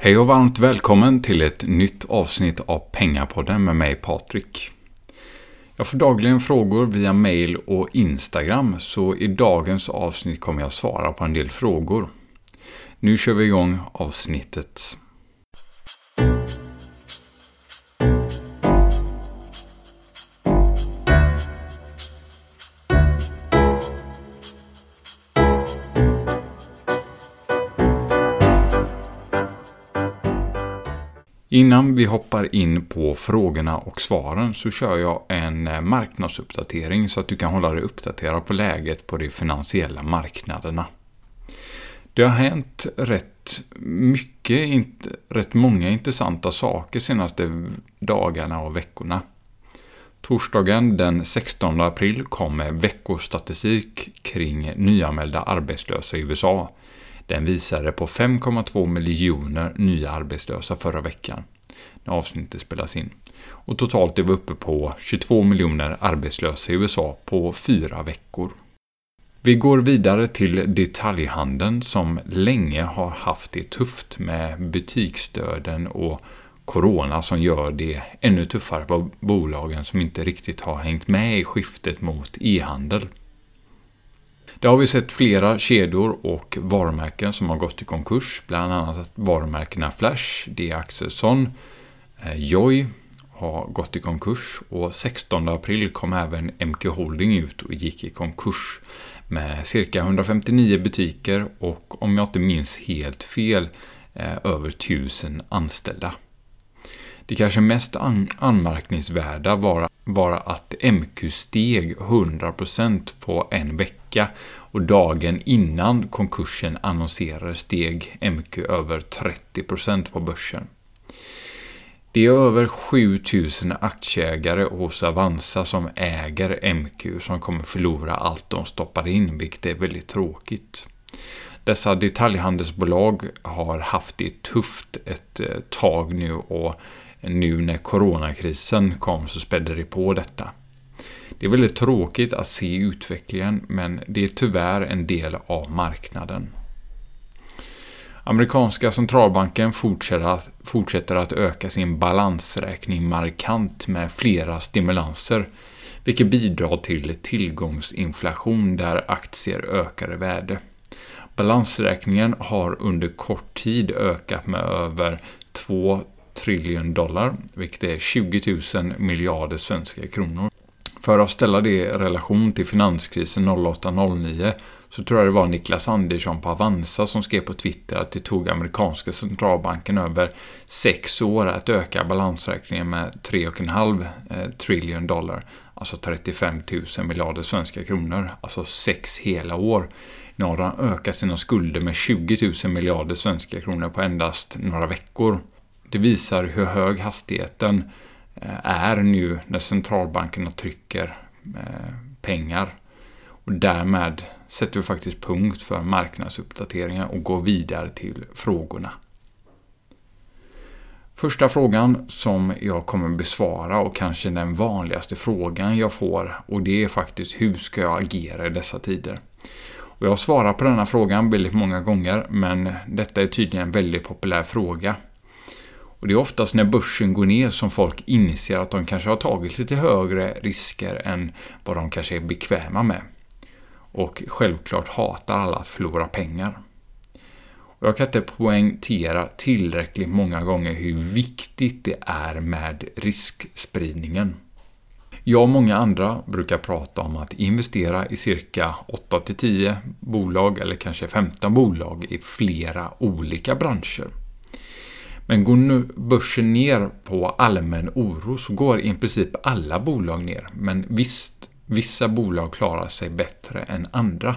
Hej och varmt välkommen till ett nytt avsnitt av Pengapodden med mig Patrik. Jag får dagligen frågor via mail och Instagram så i dagens avsnitt kommer jag svara på en del frågor. Nu kör vi igång avsnittet. Innan vi hoppar in på frågorna och svaren så kör jag en eh, marknadsuppdatering så att du kan hålla dig uppdaterad på läget på de finansiella marknaderna. Det har hänt rätt mycket, rätt många intressanta saker senaste dagarna och veckorna. Torsdagen den 16 april kom veckostatistik kring nyanmälda arbetslösa i USA den visade på 5,2 miljoner nya arbetslösa förra veckan när avsnittet spelas in. Och totalt är vi uppe på 22 miljoner arbetslösa i USA på fyra veckor. Vi går vidare till detaljhandeln som länge har haft det tufft med butiksdöden och corona som gör det ännu tuffare på bolagen som inte riktigt har hängt med i skiftet mot e-handel. Det har vi sett flera kedjor och varumärken som har gått i konkurs. Bland annat varumärkena Flash, D. Axelsson, eh, Joy har gått i konkurs och 16 april kom även MQ Holding ut och gick i konkurs med cirka 159 butiker och om jag inte minns helt fel eh, över 1000 anställda. Det kanske mest an anmärkningsvärda var, var att MQ steg 100% på en vecka och dagen innan konkursen annonserades steg MQ över 30% på börsen. Det är över 7000 aktieägare hos Avanza som äger MQ som kommer förlora allt de stoppar in, vilket är väldigt tråkigt. Dessa detaljhandelsbolag har haft det tufft ett eh, tag nu och nu när coronakrisen kom så spädde det på detta. Det är väldigt tråkigt att se utvecklingen men det är tyvärr en del av marknaden. Amerikanska centralbanken fortsätter att öka sin balansräkning markant med flera stimulanser, vilket bidrar till tillgångsinflation där aktier ökar i värde. Balansräkningen har under kort tid ökat med över 2 triljon dollar, vilket är 20 000 miljarder svenska kronor. För att ställa det i relation till finanskrisen 08-09 så tror jag det var Niklas Andersson på Avanza som skrev på Twitter att det tog amerikanska centralbanken över sex år att öka balansräkningen med 3,5 eh, trillion dollar. Alltså 35 000 miljarder svenska kronor. Alltså sex hela år. Nu har de ökat sina skulder med 20 000 miljarder svenska kronor på endast några veckor. Det visar hur hög hastigheten Eh, är nu när centralbankerna trycker eh, pengar. Och därmed sätter vi faktiskt punkt för marknadsuppdateringar och går vidare till frågorna. Första frågan som jag kommer besvara och kanske den vanligaste frågan jag får och det är faktiskt hur ska jag agera i dessa tider? Och jag har svarat på denna frågan väldigt många gånger men detta är tydligen en väldigt populär fråga. Och det är oftast när börsen går ner som folk inser att de kanske har tagit lite högre risker än vad de kanske är bekväma med. Och självklart hatar alla att förlora pengar. Och jag kan inte poängtera tillräckligt många gånger hur viktigt det är med riskspridningen. Jag och många andra brukar prata om att investera i cirka 8-10 bolag eller kanske 15 bolag i flera olika branscher. Men går nu börsen ner på allmän oro så går i princip alla bolag ner. Men visst, vissa bolag klarar sig bättre än andra.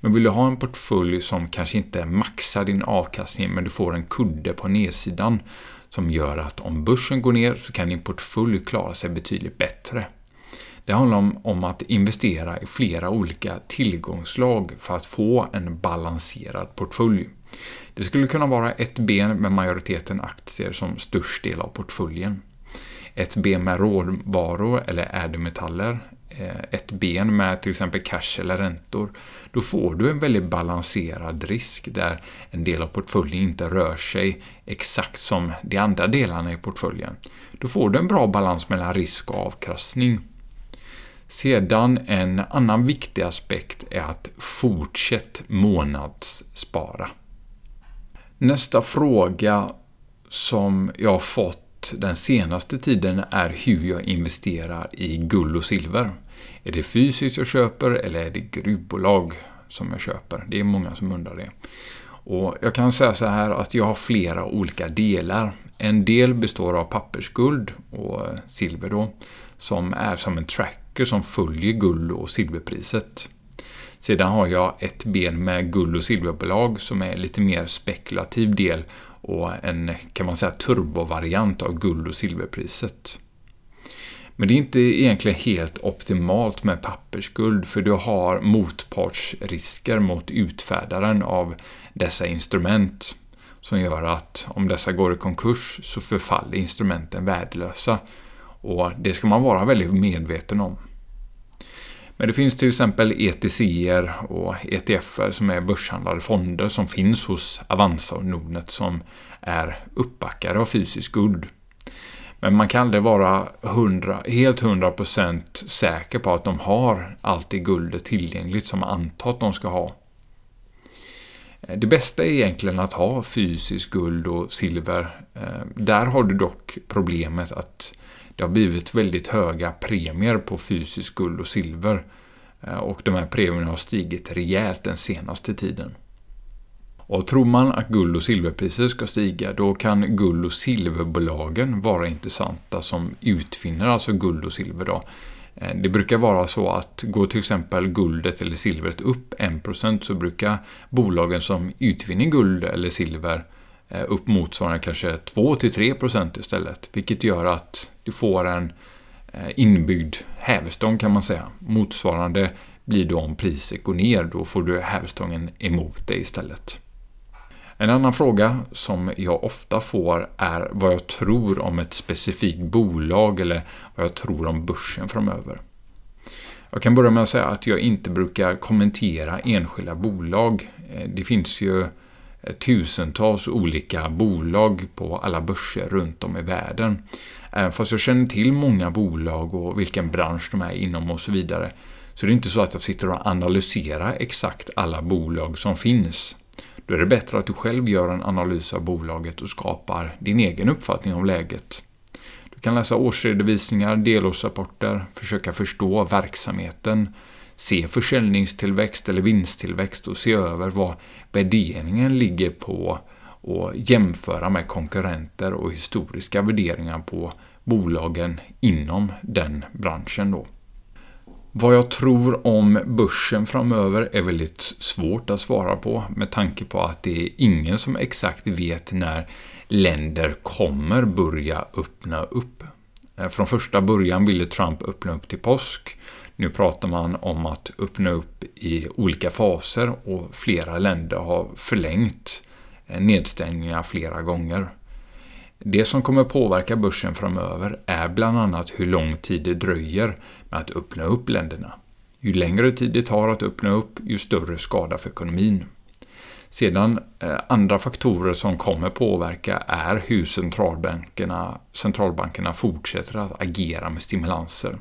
Men vill du ha en portfölj som kanske inte maxar din avkastning men du får en kudde på nedsidan som gör att om börsen går ner så kan din portfölj klara sig betydligt bättre. Det handlar om, om att investera i flera olika tillgångslag för att få en balanserad portfölj. Det skulle kunna vara ett ben med majoriteten aktier som störst del av portföljen. Ett ben med råvaror eller ädelmetaller, eh, ett ben med till exempel cash eller räntor, då får du en väldigt balanserad risk där en del av portföljen inte rör sig exakt som de andra delarna i portföljen. Då får du en bra balans mellan risk och avkastning. Sedan en annan viktig aspekt är att fortsätt månadsspara. Nästa fråga som jag har fått den senaste tiden är hur jag investerar i guld och silver. Är det fysiskt jag köper eller är det gruvbolag som jag köper? Det är många som undrar det. Och Jag kan säga så här att jag har flera olika delar. En del består av pappersguld och silver då, som är som en böcker som följer guld och silverpriset. Sedan har jag ett ben med guld och silverbolag som är lite mer spekulativ del och en, kan man säga, turbovariant av guld och silverpriset. Men det är inte egentligen helt optimalt med pappersguld för du har motpartsrisker mot utfärdaren av dessa instrument som gör att om dessa går i konkurs så förfaller instrumenten värdelösa. Och det ska man vara väldigt medveten om. Men det finns till exempel ETCer och ETFer som är börshandlade fonder som finns hos Avanza och Nordnet som är uppbackade av fysisk guld. Men man kan aldrig vara 100, helt 100% säker på att de har allt det guldet tillgängligt som man antar att de ska ha. Det bästa är egentligen att ha fysiskt guld och silver. Eh, där har du dock problemet att det har blivit väldigt höga premier på fysiskt guld och silver. Eh, och de här premierna har stigit rejält den senaste tiden. Och tror man att guld och silverpriser ska stiga, då kan guld och silverbolagen vara intressanta som utvinner alltså guld och silver. Då. Eh, det brukar vara så att går till exempel guldet eller silvret upp 1% så brukar bolagen som utvinner guld eller silver eh, Eh, upp motsvarande kanske 2-3% istället. Vilket gör att du får en eh, inbyggd hävstång kan man säga. Motsvarande blir då om priset går ner, då får du hävstången emot dig istället. En annan fråga som jag ofta får är vad jag tror om ett specifikt bolag eller vad jag tror om börsen framöver. Jag kan börja med att säga att jag inte brukar kommentera enskilda bolag. Eh, det finns ju tusentals olika bolag på alla börser runt om i världen. Även fast jag känner till många bolag och vilken bransch de är inom och så vidare, så det är inte så att jag sitter och analyserar exakt alla bolag som finns. Då är det bättre att du själv gör en analys av bolaget och skapar din egen uppfattning om läget. Du kan läsa årsredovisningar, delårsrapporter, försöka förstå verksamheten, se försäljningstillväxt eller vinsttillväxt och se över vad värderingen ligger på och jämföra med konkurrenter och historiska värderingar på bolagen inom den branschen. Då. Vad jag tror om börsen framöver är väldigt svårt att svara på med tanke på att det är ingen som exakt vet när länder kommer börja öppna upp. Eh, från första början ville Trump öppna upp till påsk. Nu pratar man om att öppna upp i olika faser och flera länder har förlängt eh, nedstängningar flera gånger. Det som kommer påverka börsen framöver är bland annat hur lång tid det dröjer med att öppna upp länderna. Ju längre tid det tar att öppna upp, ju större skada för ekonomin. Sedan eh, andra faktorer som kommer påverka är hur centralbankerna, centralbankerna fortsätter att agera med stimulanser.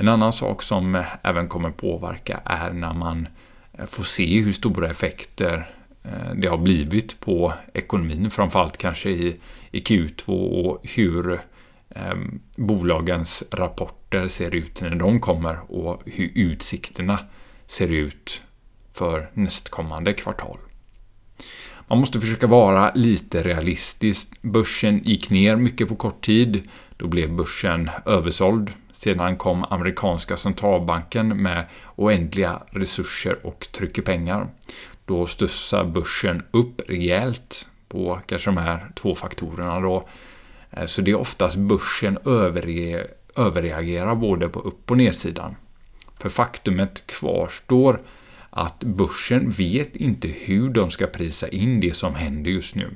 En annan sak som eh, även kommer påverka är när man eh, får se hur stora effekter eh, det har blivit på ekonomin, framförallt kanske i, i Q2 och hur eh, bolagens rapporter ser ut när de kommer och hur utsikterna ser ut för nästkommande kvartal. Man måste försöka vara lite realistisk. Börsen gick ner mycket på kort tid. Då blev börsen översåld. Sedan kom amerikanska centralbanken med oändliga resurser och trycker pengar då studsar börsen upp rejält på kanske de här två faktorerna då. Eh, så det är oftast börsen överre överreagerar både på upp och nedsidan. För faktumet kvarstår att börsen vet inte hur de ska prisa in det som händer just nu.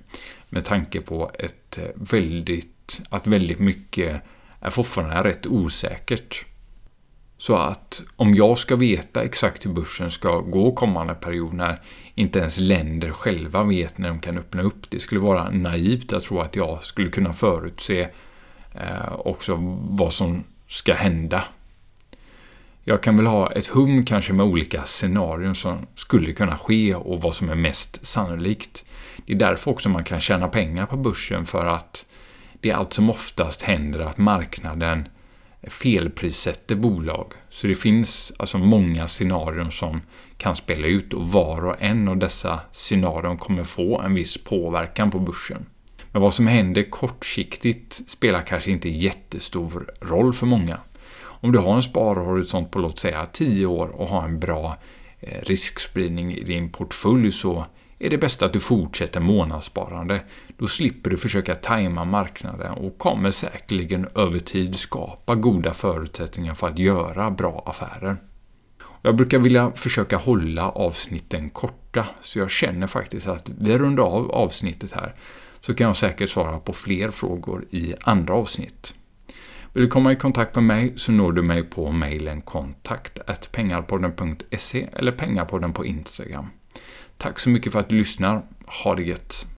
Med tanke på ett eh, väldigt, att väldigt mycket är fortfarande rätt osäkert. Så att om jag ska veta exakt hur börsen ska gå kommande period när inte ens länder själva vet när de kan öppna upp. Det skulle vara naivt att tro att jag skulle kunna förutse eh, också vad som ska hända. Jag kan väl ha ett hum kanske med olika scenarion som skulle kunna ske och vad som är mest sannolikt. Det är därför också man kan tjäna pengar på börsen för att det är allt som oftast händer att marknaden felprissätter bolag. Så det finns alltså många scenarion som kan spela ut och var och en av dessa scenarion kommer få en viss påverkan på börsen. Men vad som händer kortsiktigt spelar kanske inte jättestor roll för många. Om du har en sparhorisont på låt säga 10 år och har en bra eh, riskspridning i din portfölj så är det bäst att du fortsätter månadssparande. Då slipper du försöka tajma marknaden och kommer säkerligen över tid skapa goda förutsättningar för att göra bra affärer. Jag brukar vilja försöka hålla avsnitten korta, så jag känner faktiskt att vi rundar av avsnittet här, så kan jag säkert svara på fler frågor i andra avsnitt. Vill du komma i kontakt med mig så når du mig på mejlen kontakt@pengarpodden.se eller pengarpodden på Instagram. Tack så mycket för att du lyssnar. Ha det gött!